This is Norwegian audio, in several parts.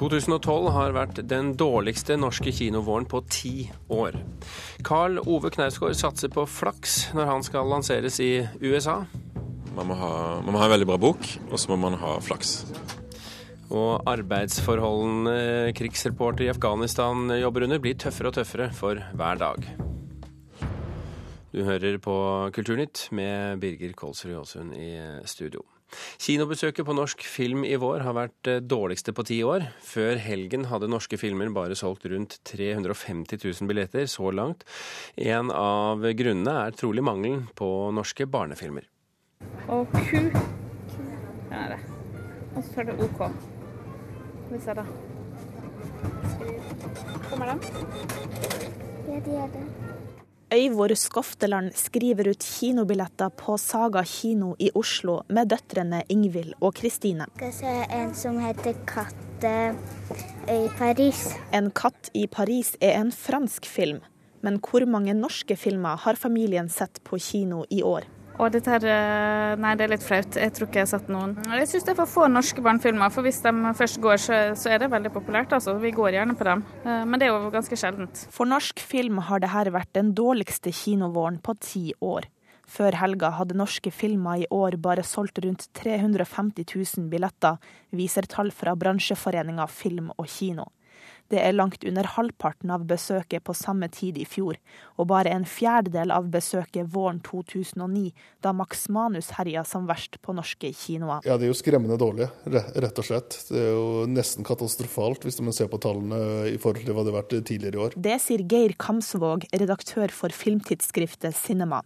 2012 har vært den dårligste norske kinovåren på ti år. Carl Ove Knausgård satser på flaks når han skal lanseres i USA. Man må ha, man må ha en veldig bra bok, og så må man ha flaks. Og arbeidsforholdene krigsreporter i Afghanistan jobber under, blir tøffere og tøffere for hver dag. Du hører på Kulturnytt med Birger Kolsrud Jåsund i studio. Kinobesøket på norsk film i vår har vært det dårligste på ti år. Før helgen hadde norske filmer bare solgt rundt 350 000 billetter så langt. En av grunnene er trolig mangelen på norske barnefilmer. Og Q. Ja, det. Og så er det OK. Hvis vi se, da. Kommer den? Ja, det er det. Øyvor Skofteland skriver ut kinobilletter på Saga kino i Oslo med døtrene Ingvild og Kristine. Skal se en som heter Katte i Paris. En katt i Paris er en fransk film, men hvor mange norske filmer har familien sett på kino i år? Og dette her eh, Nei, det er litt flaut. Jeg tror ikke jeg har sett noen. Jeg syns det er for få norske barnefilmer, for hvis de først går, så, er det veldig populært. altså. Vi går gjerne på dem. Eh, men det er jo ganske sjeldent. For norsk film har dette vært den dårligste kinovåren på ti år. Før helga hadde norske filmer i år bare solgt rundt 350 000 billetter, viser tall fra bransjeforeninga Film og Kino. Det er langt under halvparten av besøket på samme tid i fjor, og bare en fjerdedel av besøket våren 2009, da Max Manus herja som verst på norske kinoer. Ja, Det er jo skremmende dårlig, rett og slett. Det er jo nesten katastrofalt hvis man ser på tallene i forhold til hva det har vært tidligere i år. Det sier Geir Kamsvåg, redaktør for filmtidsskriftet Cinema.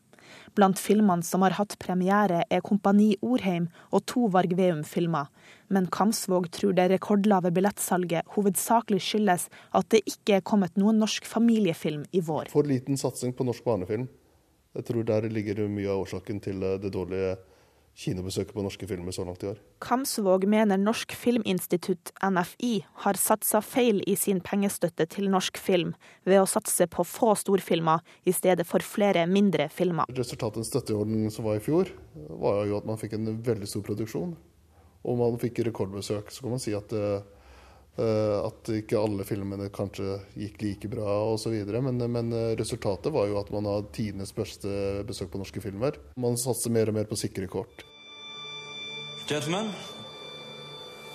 Blant filmene som har hatt premiere er Kompani Orheim og to Varg Veum-filmer. Men Kamsvåg tror det rekordlave billettsalget hovedsakelig skyldes at det ikke er kommet noen norsk familiefilm i vår. For liten satsing på norsk barnefilm. Jeg tror der ligger mye av årsaken til det dårlige kinobesøket på norske filmer så langt i år. Kamsvåg mener Norsk Filminstitutt, NFI, har satsa feil i sin pengestøtte til norsk film, ved å satse på få storfilmer i stedet for flere mindre filmer. Resultatet av støtteordningen som var i fjor, var jo at man fikk en veldig stor produksjon. Og man fikk rekordbesøk. Så kan man si at uh, at ikke alle filmene kanskje gikk like bra osv. Men, men resultatet var jo at man har tidenes beste besøk på norske filmer. Man satser mer og mer på sikre kort. Gentlemen,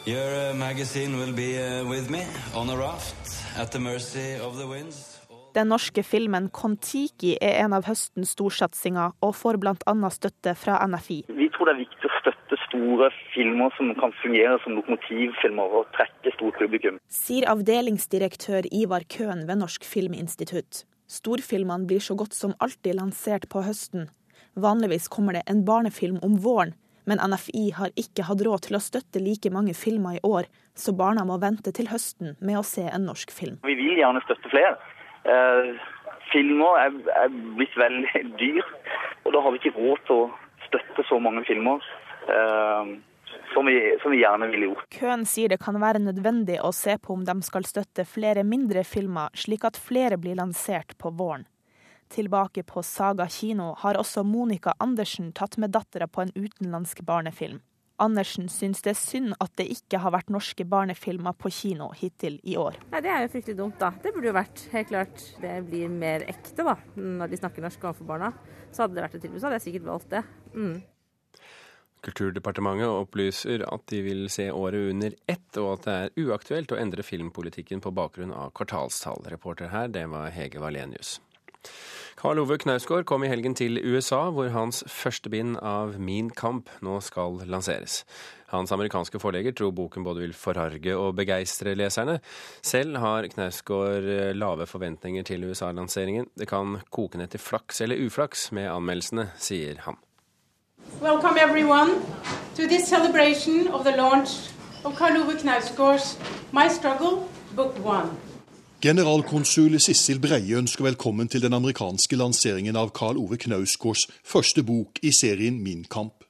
your magazine will be with me on a raft at the mercy of the winds. Den norske filmen Kon-Tiki er en av høstens storsatsinger, og får bl.a. støtte fra NFI. Vi tror det er viktig å støtte store filmer som kan fungere som lokomotivfilmer og trekke stort publikum. Sier avdelingsdirektør Ivar Køhn ved Norsk Filminstitutt. Storfilmene blir så godt som alltid lansert på høsten. Vanligvis kommer det en barnefilm om våren, men NFI har ikke hatt råd til å støtte like mange filmer i år, så barna må vente til høsten med å se en norsk film. Vi vil gjerne støtte flere. Eh, filmer er, er, blitt veldig dyr, og da har vi ikke råd til å støtte så mange filmer eh, som, vi, som, vi, gjerne ville gjort. Køen sier det kan være nødvendig å se på om de skal støtte flere mindre filmer, slik at flere blir lansert på våren. Tilbake på Saga kino har også Monica Andersen tatt med dattera på en utenlandsk barnefilm. Andersen syns det er synd at det ikke har vært norske barnefilmer på kino hittil i år. Nei, Det er jo fryktelig dumt, da. Det burde jo vært helt klart det blir mer ekte, da. Når de snakker norsk overfor barna. Så hadde det vært et tilbud, så hadde jeg sikkert valgt det. Mm. Kulturdepartementet opplyser at de vil se året under ett, og at det er uaktuelt å endre filmpolitikken på bakgrunn av kvartalstall. Reporter her, det var Hege Valenius. Karl Ove Knausgård kom i helgen til USA, hvor hans første bind av Min kamp nå skal lanseres. Hans amerikanske forlegger tror boken både vil forarge og begeistre leserne. Selv har Knausgård lave forventninger til USA-lanseringen. Det kan koke ned til flaks eller uflaks med anmeldelsene, sier han. Welcome everyone to this celebration of the Karl Ove Knausgård's My Struggle, Book One. Generalkonsul Sissel Breie ønsker velkommen til den amerikanske lanseringen av Karl Ove Knausgårds første bok i serien Min kamp.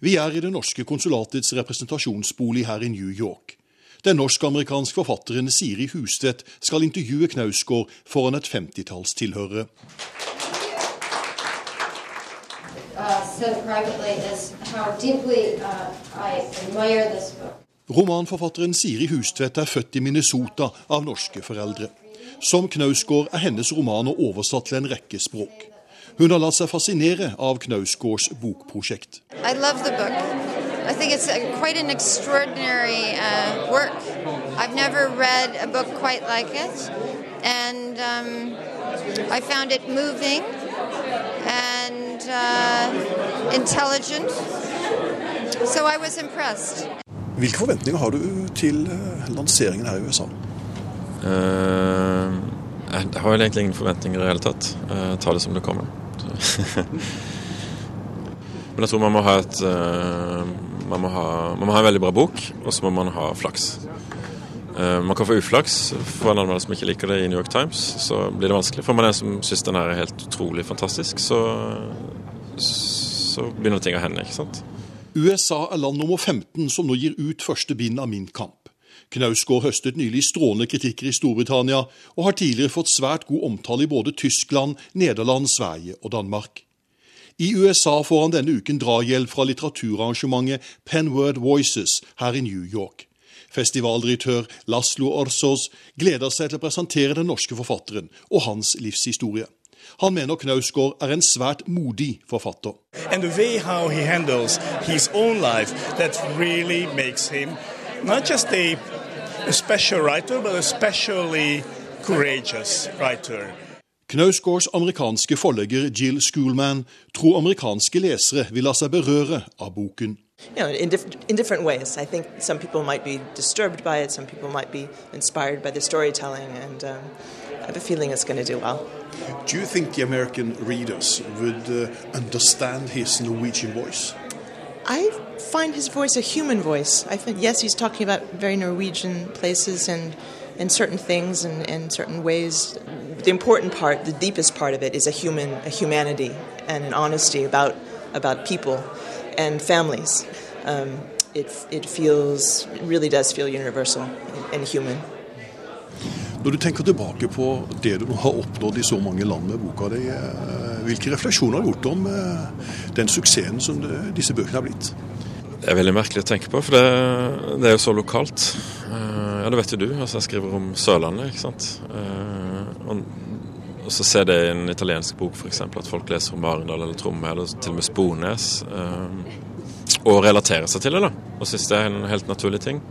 Vi er i det norske konsulatets representasjonsbolig her i New York. Den norsk-amerikanske forfatteren Siri Hustvedt skal intervjue Knausgård foran et femtitalls tilhørere. Uh, so privately is how deeply uh. Romanforfatteren Siri Hustvedt er født i Minnesota av norske foreldre. Som Knausgård er hennes romaner oversatt til en rekke språk. Hun har latt seg fascinere av Knausgårds bokprosjekt. I think it's a, quite an extraordinary uh, work. I've never read a book quite like it, and um, I found it moving and uh, intelligent. So I was. Hvilke forventninger har du til eh, lanseringen her i USA? Uh, jeg har egentlig ingen forventninger i det hele tatt. Jeg tar det som det kommer. Men jeg tror man må ha et uh, man må ha, man må ha en veldig bra bok, og så må man ha flaks. Uh, man kan få uflaks for en anmelder som ikke liker det i New York Times. Så blir det vanskelig. For man en som syns den er helt utrolig fantastisk, så, så begynner ting å hende. ikke sant? USA er land nummer 15 som nå gir ut første bind av Min kamp. Knausgård høstet nylig strålende kritikker i Storbritannia, og har tidligere fått svært god omtale i både Tyskland, Nederland, Sverige og Danmark. I USA får han denne uken drahjelp fra litteraturarrangementet Penword Voices her i New York. Festivaldirektør Laslo Orsos gleder seg til å presentere den norske forfatteren og hans livshistorie. Han mener Knausgård er en svært modig forfatter. And the way how he handles his own life, that really makes him not just a, a special writer, but a specially courageous writer. Knausgårds amerikanske forlegger Jill Schoolman tror amerikanske lesere vil la seg berøre av boken. You know, in, diff in different ways. I think some people might be disturbed by it, some people might be inspired by the storytelling, and um, I have a feeling it's going to do well. Do you think the American readers would uh, understand his Norwegian voice? I find his voice a human voice. I think, yes, he's talking about very Norwegian places and, and certain things and, and certain ways. The important part, the deepest part of it, is a human, a humanity and an honesty about, about people and families. Um, it, it feels, it really does feel universal and human. Når du tenker tilbake på det du har oppnådd i så mange land med boka di, eh, hvilke refleksjoner har du gjort om eh, den suksessen som disse bøkene har blitt? Det er veldig merkelig å tenke på, for det, det er jo så lokalt. Eh, ja, det vet jo du. altså Jeg skriver om Sørlandet, ikke sant. Og, og så ser det i en italiensk bok f.eks. at folk leser om Arendal eller Tromme, eller til og med Spones. Og relaterer seg til det, da. Og syns det er en helt naturlig ting.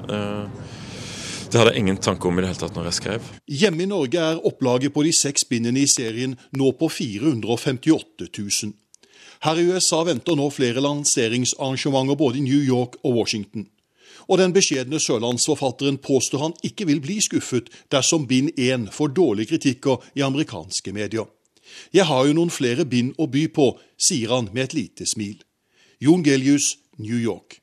Det hadde jeg ingen tanke om i det hele tatt når jeg skrev. Hjemme i Norge er opplaget på de seks bindene i serien nå på 458 000. Her i USA venter nå flere lanseringsarrangementer både i New York og Washington. Og den beskjedne sørlandsforfatteren påstår han ikke vil bli skuffet dersom bind én får dårlige kritikker i amerikanske medier. Jeg har jo noen flere bind å by på, sier han med et lite smil. Jon Gelius, New York.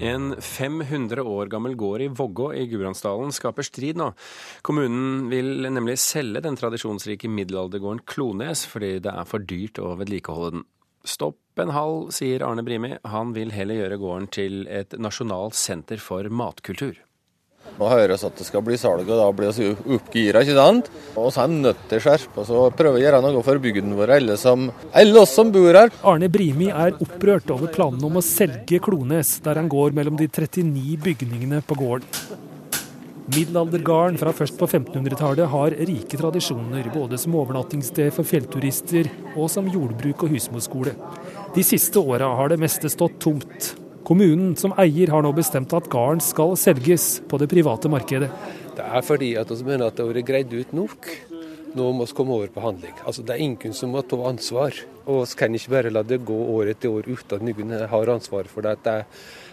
En 500 år gammel gård i Vågå i Gudbrandsdalen skaper strid nå. Kommunen vil nemlig selge den tradisjonsrike middelaldergården Klones fordi det er for dyrt å vedlikeholde den. Stopp en halv, sier Arne Brimi. Han vil heller gjøre gården til et nasjonalt senter for matkultur. Nå høres at det skal bli salg, og da blir vi oppgira, ikke sant? Og så er vi nødt til å skjerpe oss og prøve å gjøre noe for bygden vår, alle, som, alle oss som bor her. Arne Brimi er opprørt over planen om å selge Klones, der han går mellom de 39 bygningene på gården. Middelaldergården fra først på 1500-tallet har rike tradisjoner, både som overnattingssted for fjellturister og som jordbruk og husmorskole. De siste åra har det meste stått tomt. Kommunen som eier har nå bestemt at gården skal selges på det private markedet. Det er fordi at vi mener at det har vært greid ut nok. Nå må vi komme over på handling. Altså, det er ingen som må ta ansvar. Og vi kan ikke bare la det gå år etter år uten at noen har ansvar for det. Det er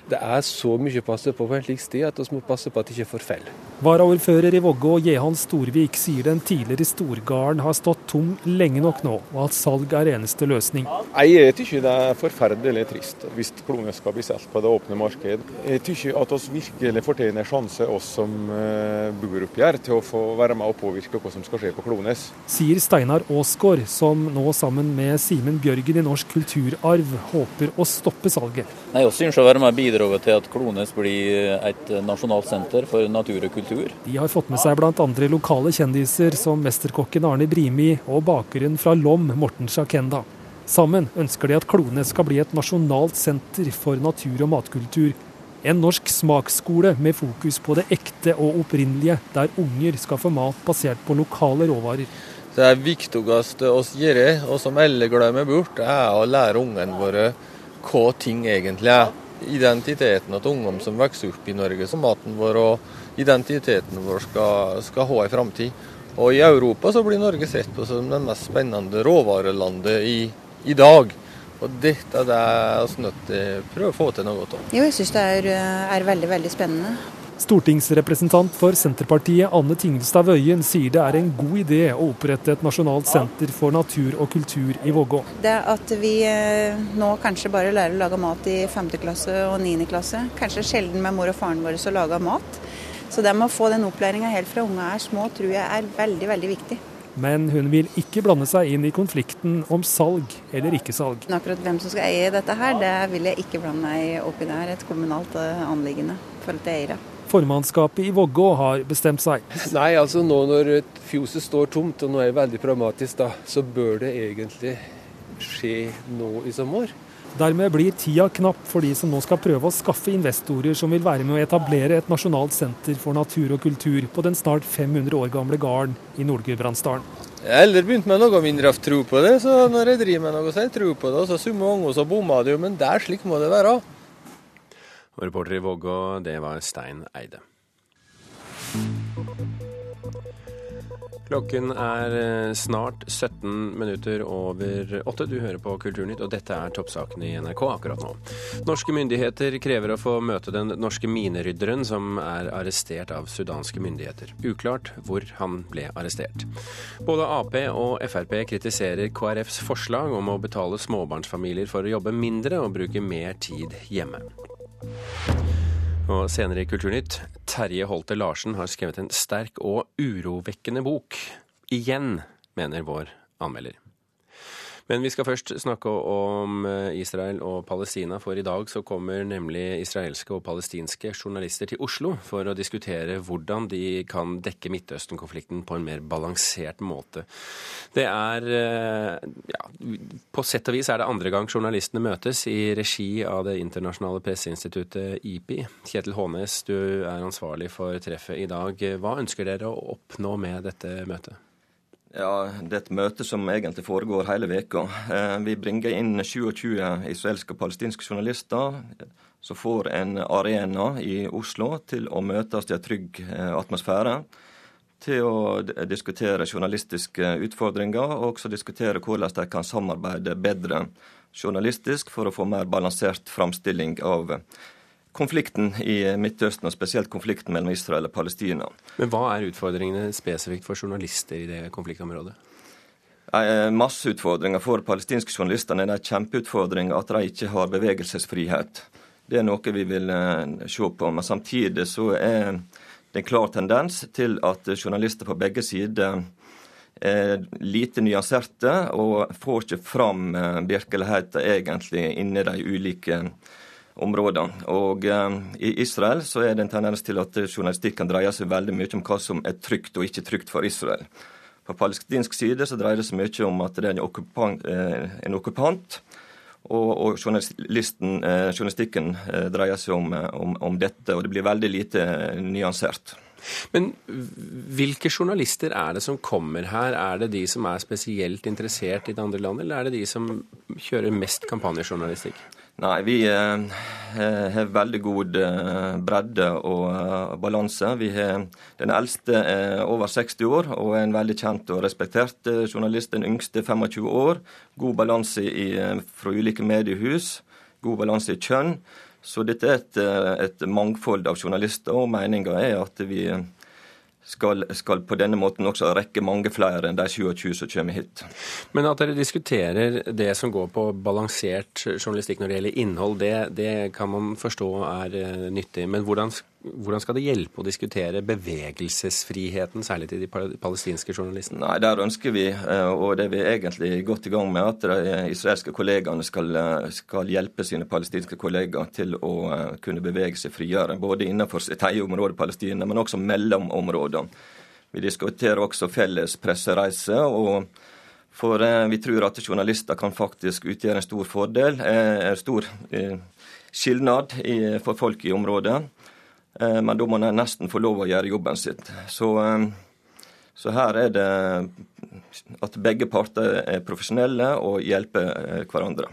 det er så mye å passe på på en slik sted at vi må passe på at det ikke forfeller. Varaordfører i Vågå, Jehan Storvik, sier den tidligere storgården har stått tom lenge nok nå, og at salg er eneste løsning. Jeg syns det er forferdelig trist hvis kloner skal bli solgt på det åpne marked. Jeg syns at vi virkelig fortjener sjanse, oss som eh, bor oppi her, til å få være med og påvirke hva som skal skje på Klones. Sier Steinar Aasgaard, som nå sammen med Simen Bjørgen i Norsk kulturarv håper å stoppe salget. Nei, også ønsker å være med og bidra til at Klones blir et nasjonalt senter for natur og kultur. De har fått med seg bl.a. lokale kjendiser som mesterkokken Arne Brimi og bakeren fra Lom, Morten Sjakenda. Sammen ønsker de at Klones skal bli et nasjonalt senter for natur og matkultur. En norsk smaksskole med fokus på det ekte og opprinnelige, der unger skal få mat basert på lokale råvarer. Det viktigste vi gjør, og som alle glemmer bort, er å lære ungene våre hva ting egentlig er. Identiteten til ungdom som vokser opp i Norge, som maten vår og identiteten vår skal, skal ha i framtid. Og i Europa så blir Norge sett på som det mest spennende råvarelandet i, i dag. Og dette det er vi nødt til å prøve å få til noe av. Jo, jeg syns det er, er veldig, veldig spennende. Stortingsrepresentant for Senterpartiet Anne Tingelstad Wøien sier det er en god idé å opprette et nasjonalt senter for natur og kultur i Vågå. Det at vi eh, nå kanskje bare lærer å lage mat i 5. klasse og 9. klasse, kanskje sjelden med mor og faren vår som lager mat. Så det med å få den opplæringa helt fra unga er små, tror jeg er veldig, veldig viktig. Men hun vil ikke blande seg inn i konflikten om salg eller ikke salg. Akkurat hvem som skal eie dette her, det vil jeg ikke blande meg opp i. Det er et kommunalt eh, anliggende for at jeg eier det. Formannskapet i Vågå har bestemt seg. Nei, altså nå når fjoset står tomt, og nå er det veldig pragmatisk, da, så bør det egentlig skje nå i sommer. Dermed blir tida knapp for de som nå skal prøve å skaffe investorer som vil være med å etablere et nasjonalt senter for natur og kultur på den snart 500 år gamle gården i Nord-Gudbrandsdalen. Jeg har heller begynt med noe mindre tro på det, så når jeg driver med noe, så har jeg tro på det. Og så summer unger, så bommer det jo, men der slik må det være. Og reporter i Vågå, det var Stein Eide. Klokken er eh, snart 17 minutter over åtte. Du hører på Kulturnytt, og dette er toppsakene i NRK akkurat nå. Norske myndigheter krever å få møte den norske minerydderen som er arrestert av sudanske myndigheter. Uklart hvor han ble arrestert. Både Ap og Frp kritiserer KrFs forslag om å betale småbarnsfamilier for å jobbe mindre og bruke mer tid hjemme. Og senere i Kulturnytt, Terje Holte Larsen har skrevet en sterk og urovekkende bok. Igjen, mener vår anmelder. Men vi skal først snakke om eh, Israel og Palestina, for i dag så kommer nemlig israelske og palestinske journalister til Oslo for å diskutere hvordan de kan dekke Midtøsten-konflikten på en mer balansert måte. Det er eh, ja, På sett og vis er det andre gang journalistene møtes i regi av det internasjonale presseinstituttet IPI. Kjetil Hånes, du er ansvarlig for treffet i dag. Hva ønsker dere å oppnå med dette møtet? Ja, Det er et møte som egentlig foregår hele veka. Eh, vi bringer inn 27 israelske og palestinske journalister som får en arena i Oslo til å møtes i en trygg eh, atmosfære. Til å diskutere journalistiske utfordringer og også diskutere hvordan de kan samarbeide bedre journalistisk for å få mer balansert framstilling av konflikten i Midtøsten, og spesielt konflikten mellom Israel og Palestina. Men hva er utfordringene spesifikt for journalister i det konfliktområdet? Eh, masse utfordringer for palestinske journalister. Det er en kjempeutfordring at de ikke har bevegelsesfrihet. Det er noe vi vil eh, se på. Men samtidig så er det en klar tendens til at journalister på begge sider er lite nyanserte og får ikke fram eh, virkeligheten egentlig inni de ulike områder. Og eh, I Israel så er det en tendens til at journalistikken dreier seg veldig mye om hva som er trygt og ikke trygt for Israel. På palestinsk side så dreier det seg mye om at det er en okkupant, eh, en okkupant og, og eh, journalistikken eh, dreier seg om, eh, om, om, dette, og det blir veldig lite nyansert. Men hvilke journalister er det som kommer her? Er det de som er spesielt interessert i det andre landet, eller er det de som kjører mest kampanjejournalistikk? Nei, vi eh, eh, har veldig god eh, bredde og balanse. Vi har Den eldste er over 60 år og er en veldig kjent og respektert journalist. Den yngste 25 år. God balanse fra ulike mediehus. God balanse i kjønn. Så dette er et, et mangfold av journalister, og meninga er at vi skal, skal, på denne måten også rekke mange flere enn de 27 som kommer hit. Men at dere diskuterer det som går på balansert journalistikk når det gjelder innhold, det, det kan man forstå er uh, nyttig. Men hvordan hvordan skal det hjelpe å diskutere bevegelsesfriheten, særlig til de palestinske journalistene? Nei, Der ønsker vi, eh, og det er vi egentlig godt i gang med, at de israelske kollegaene skal, eh, skal hjelpe sine palestinske kollegaer til å eh, kunne bevege seg friere. Både innenfor sitt eget område, Palestina, men også mellom områder. Vi diskuterer også felles pressereiser. og For vi tror at journalister kan faktisk utgjøre en stor fordel, en stor eh, skilnad for folk i området. Eh, men da må de nesten få lov å gjøre jobben sitt. Så, eh, så her er det at begge parter er profesjonelle og hjelper eh, hverandre.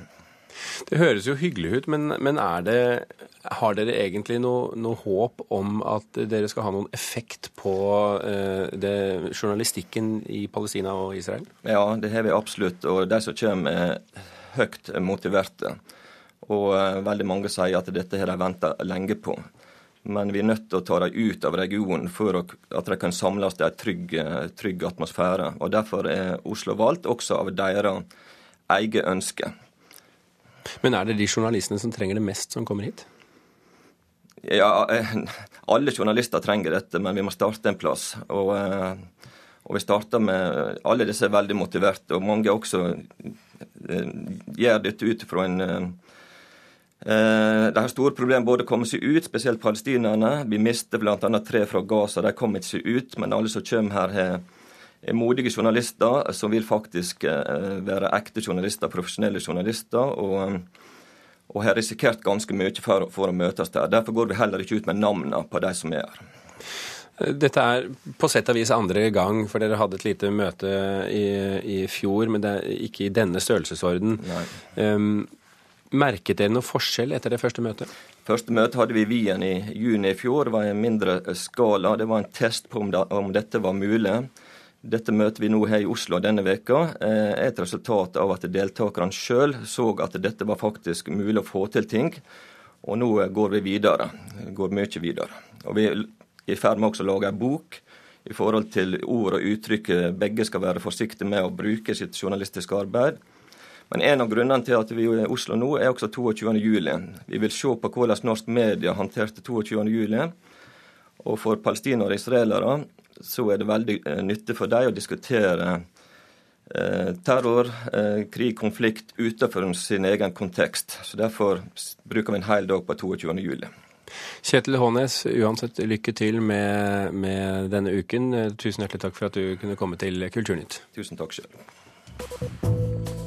Det høres jo hyggelig ut, men, men det, har dere egentlig noe, noe, håp om at dere skal ha noen effekt på det, journalistikken i Palestina og Israel? Ja, det har vi absolutt. Og de som kommer, er høyt motiverte. Og veldig mange sier at dette har de venta lenge på. Men vi er nødt til å ta dem ut av regionen for at de kan samles i en trygg, trygg atmosfære. Og Derfor er Oslo valgt, også av deres eget ønske. Men er det de journalistene som trenger det mest, som kommer hit? Ja, eh, alle journalister trenger dette, men vi må starte en plass. Og, eh, og vi starter med Alle disse er veldig motiverte, og mange også eh, gjør dette ut fra en de har store problemer både å komme seg ut, spesielt palestinerne. Vi mister bl.a. tre fra Gaza. De kom ikke seg ut, men alle som kommer her, har er modige journalister som vil faktisk eh, være ekte journalister, profesjonelle journalister. og og har risikert ganske mye for, for, å møtes der. Derfor går vi heller ikke ut med navnene på de som er her. Dette er på sett og vis andre gang, for dere hadde et lite møte i, i fjor, men det er ikke i denne størrelsesorden. Um, merket dere noe forskjell etter det første møtet? Første møte hadde vi i Wien i juni i fjor. Det var en mindre skala. Det var en test på om, det, om dette var mulig. Dette møtet vi nå har i Oslo denne veka eh, er et resultat av at deltakerne sjøl så at dette var faktisk mulig å få til ting. Og nå går vi videre. Går mye videre. Og vi er i ferd med også å lage en bok i forhold til ord og uttrykk begge skal være forsiktige med å bruke sitt journalistiske arbeid. Men en av grunnene til at vi er i Oslo nå, er også 22.07. Vi vil se på hvordan norsk media håndterte 22.07. Og for palestinere og israelere så er det veldig eh, nyttig for dem å diskutere eh, terror, eh, krig, konflikt utenfor sin egen kontekst. Så Derfor bruker vi en hel dag på 22. juli. Kjetil Hånes, uansett lykke til med, med, denne uken. Tusen hjertelig takk for at du kunne komme til Kulturnytt. Tusen takk selv.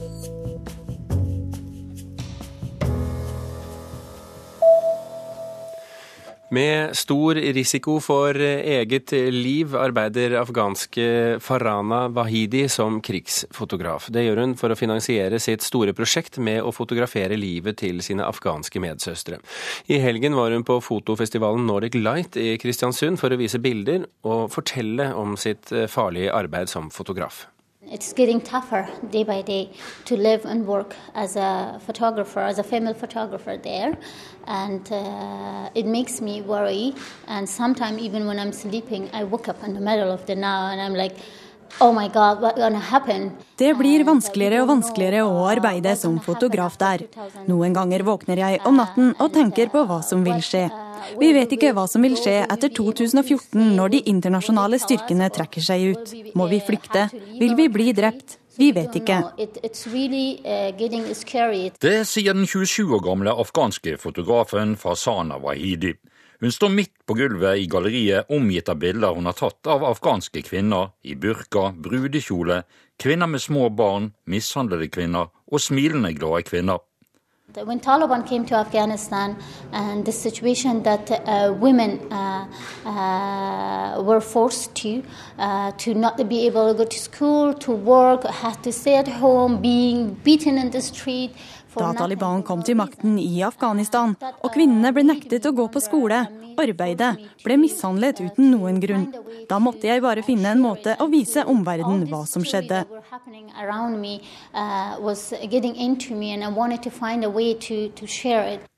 Med stor risiko for eget liv arbeider afghanske Farana Wahidi som krigsfotograf. Det gjør hun for å finansiere sitt store prosjekt med å fotografere livet til sine afghanske medsøstre. I helgen var hun på fotofestivalen Nordic Light i Kristiansund for å vise bilder og fortelle om sitt farlige arbeid som fotograf. It's getting tougher day by day to live and work as a photographer, as a female photographer there. And uh, it makes me worry. And sometimes, even when I'm sleeping, I wake up in the middle of the night and I'm like, Oh God, det blir vanskeligere og vanskeligere å arbeide som fotograf der. Noen ganger våkner jeg om natten og tenker på hva som vil skje. Vi vet ikke hva som vil skje etter 2014 når de internasjonale styrkene trekker seg ut. Må vi flykte? Vil vi bli drept? Vi vet ikke. Det sier den 27 år gamle afghanske fotografen Fasana Wahidi. Hun står midt på gulvet i galleriet omgitt av bilder hun har tatt av afghanske kvinner i burka, brudekjole, kvinner med små barn, mishandlede kvinner og smilende glade kvinner. When Taliban came to Afghanistan and the situation that uh, women uh, uh, were forced to, uh, to not be able to go to school, to work, had to stay at home, being beaten in the street, da Taliban kom til makten i Afghanistan og kvinnene ble nektet å gå på skole, arbeide, ble mishandlet uten noen grunn. Da måtte jeg bare finne en måte å vise omverdenen hva som skjedde.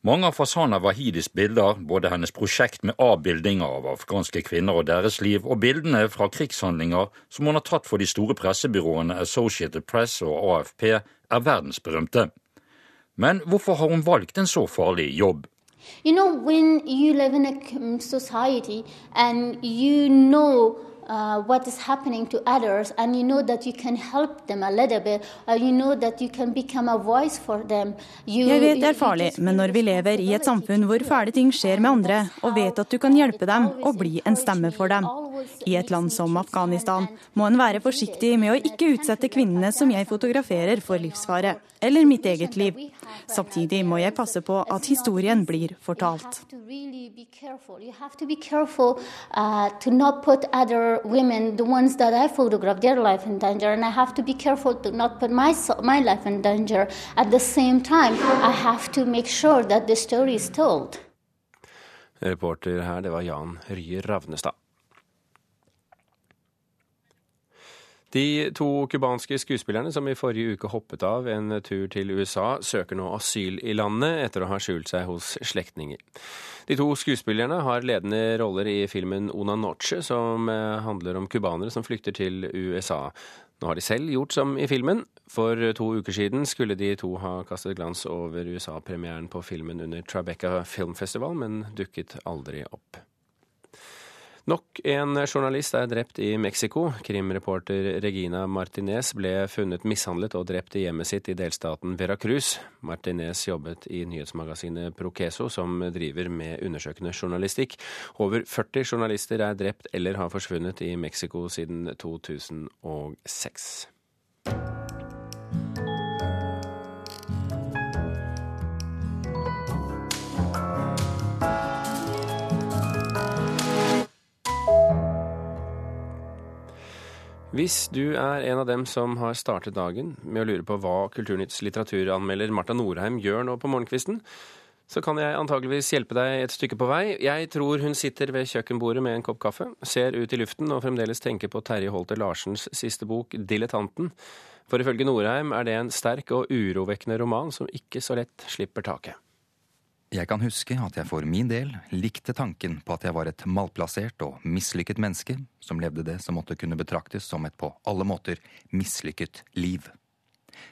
Mange av Fasana Wahidis bilder, både hennes prosjekt med avbildinger av afghanske kvinner og deres liv, og bildene fra krigshandlinger som hun har tatt for de store pressebyråene Associated Press og AFP, er verdensberømte. Men hvorfor har hun valgt en så farlig jobb? You know, when you live in a society and you know uh, what is happening to others, and you know that you can help them a little bit, or you know that you can become a voice for them. You, Jeg vet det er farlig, men når vi lever i et samfunn hvor fæle ting skjer med andre, og vet at du kan hjelpe dem og bli en stemme for dem. I et land som Afghanistan må en være forsiktig med å ikke utsette kvinnene som jeg fotograferer for livsfare, eller mitt eget liv. Samtidig må jeg passe på at historien blir fortalt. You have to be careful uh, to not put other women, the ones that I photograph, their life in danger, and I have to be careful to not put my my life in danger. At the same time, I have to make sure that the story is told. Reporter her, det var Jan Rye Ravnestad. De to cubanske skuespillerne som i forrige uke hoppet av en tur til USA, søker nå asyl i landet etter å ha skjult seg hos slektninger. De to skuespillerne har ledende roller i filmen Una Noche, som eh, handler om cubanere som flykter til USA. Nå har de selv gjort som i filmen. For to uker siden skulle de to ha kastet glans over USA-premieren på filmen under Tribeca Film Festival, men dukket aldri opp. Nok en journalist er drept i Mexico. Krimreporter Regina Martinez ble funnet mishandlet og drept i hjemmet sitt i delstaten Veracruz. Martinez jobbet i nyhetsmagasinet Proqueso, som driver med undersøkende journalistikk. Over 40 journalister er drept eller har forsvunnet i Mexico siden 2006. Hvis du er en av dem som har startet dagen med å lure på hva Kulturnytts litteraturanmelder Marta Norheim gjør nå på morgenkvisten, så kan jeg antageligvis hjelpe deg et stykke på vei. Jeg tror hun sitter ved kjøkkenbordet med en kopp kaffe, ser ut i luften og fremdeles tenker på Terje Holter Larsens siste bok 'Dilettanten'. For ifølge Norheim er det en sterk og urovekkende roman som ikke så lett slipper taket. Jeg kan huske at jeg for min del likte tanken på at jeg var et malplassert og mislykket menneske som levde det som måtte kunne betraktes som et på alle måter mislykket liv.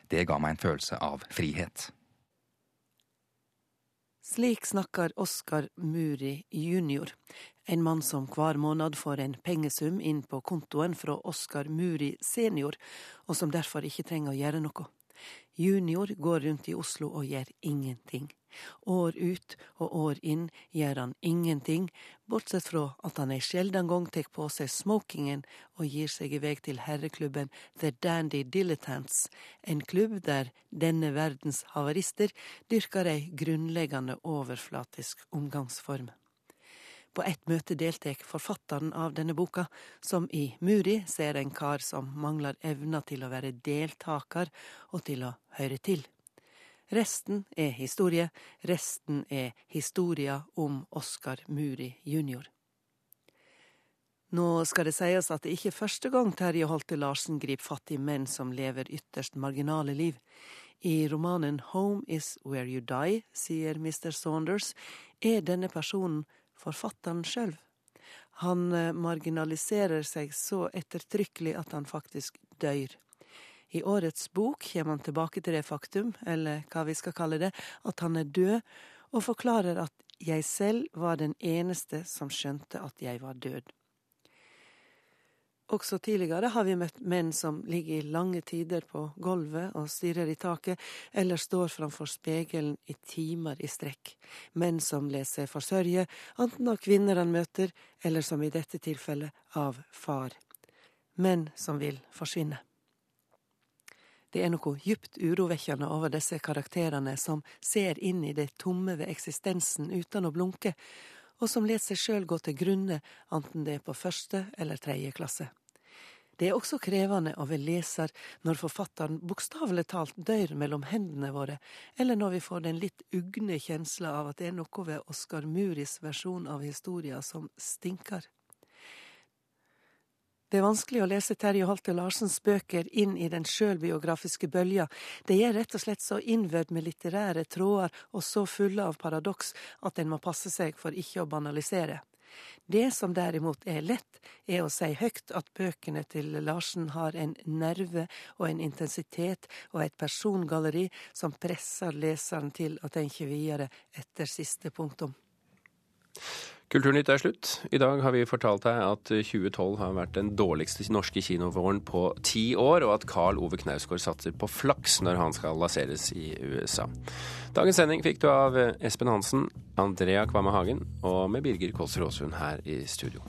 Det ga meg en følelse av frihet. Slik snakker Oskar Muri jr., en mann som hver måned får en pengesum inn på kontoen fra Oskar Muri senior, og som derfor ikke trenger å gjøre noe. Junior går rundt i Oslo og gjør ingenting. År ut og år inn gjør han ingenting, bortsett fra at han ei sjelden gang tek på seg smokingen og gir seg i vei til herreklubben The Dandy Dilettants, en klubb der denne verdens havarister dyrker ei grunnleggende overflatisk omgangsform. På ett møte deltar forfatteren av denne boka, som i Muri ser en kar som mangler evna til å være deltaker og til å høre til. Resten er historie, resten er historia om Oskar Muri jr. Nå skal det sies at det ikke er første gang Terje Holte Larsen griper fatt i menn som lever ytterst marginale liv. I romanen Home is where you die, sier Mr. Saunders, er denne personen forfatteren sjøl. Han eh, marginaliserer seg så ettertrykkelig at han faktisk dør. I årets bok kommer han tilbake til det faktum, eller hva vi skal kalle det, at han er død, og forklarer at jeg selv var den eneste som skjønte at jeg var død. Også tidligere har vi møtt menn som ligger i lange tider på gulvet og stirrer i taket, eller står framfor spegelen i timer i strekk. Menn som lar seg forsørge, enten av kvinner han møter, eller som i dette tilfellet av far. Menn som vil forsvinne. Det er noe djupt urovekkende over disse karakterene som ser inn i det tomme ved eksistensen uten å blunke, og som lar seg sjøl gå til grunne, enten det er på første eller tredje klasse. Det er også krevende å være leser når forfatteren bokstavelig talt dør mellom hendene våre, eller når vi får den litt ugne kjensla av at det er noe ved Oskar Muris versjon av historia som stinker. Det er vanskelig å lese Terje Holte Larsens bøker inn i den sjølbiografiske bølja. De er rett og slett så innvevd med litterære tråder og så fulle av paradoks at en må passe seg for ikke å banalisere. Det som derimot er lett, er å si høyt at bøkene til Larsen har en nerve og en intensitet og et persongalleri som presser leseren til å tenke videre etter siste punktum. Kulturnytt er slutt. I dag har vi fortalt deg at 2012 har vært den dårligste norske kinovåren på ti år, og at Carl Ove Knausgård satser på flaks når han skal lanseres i USA. Dagens sending fikk du av Espen Hansen, Andrea Kvamme Hagen og med Birger Kåss Råsund her i studio.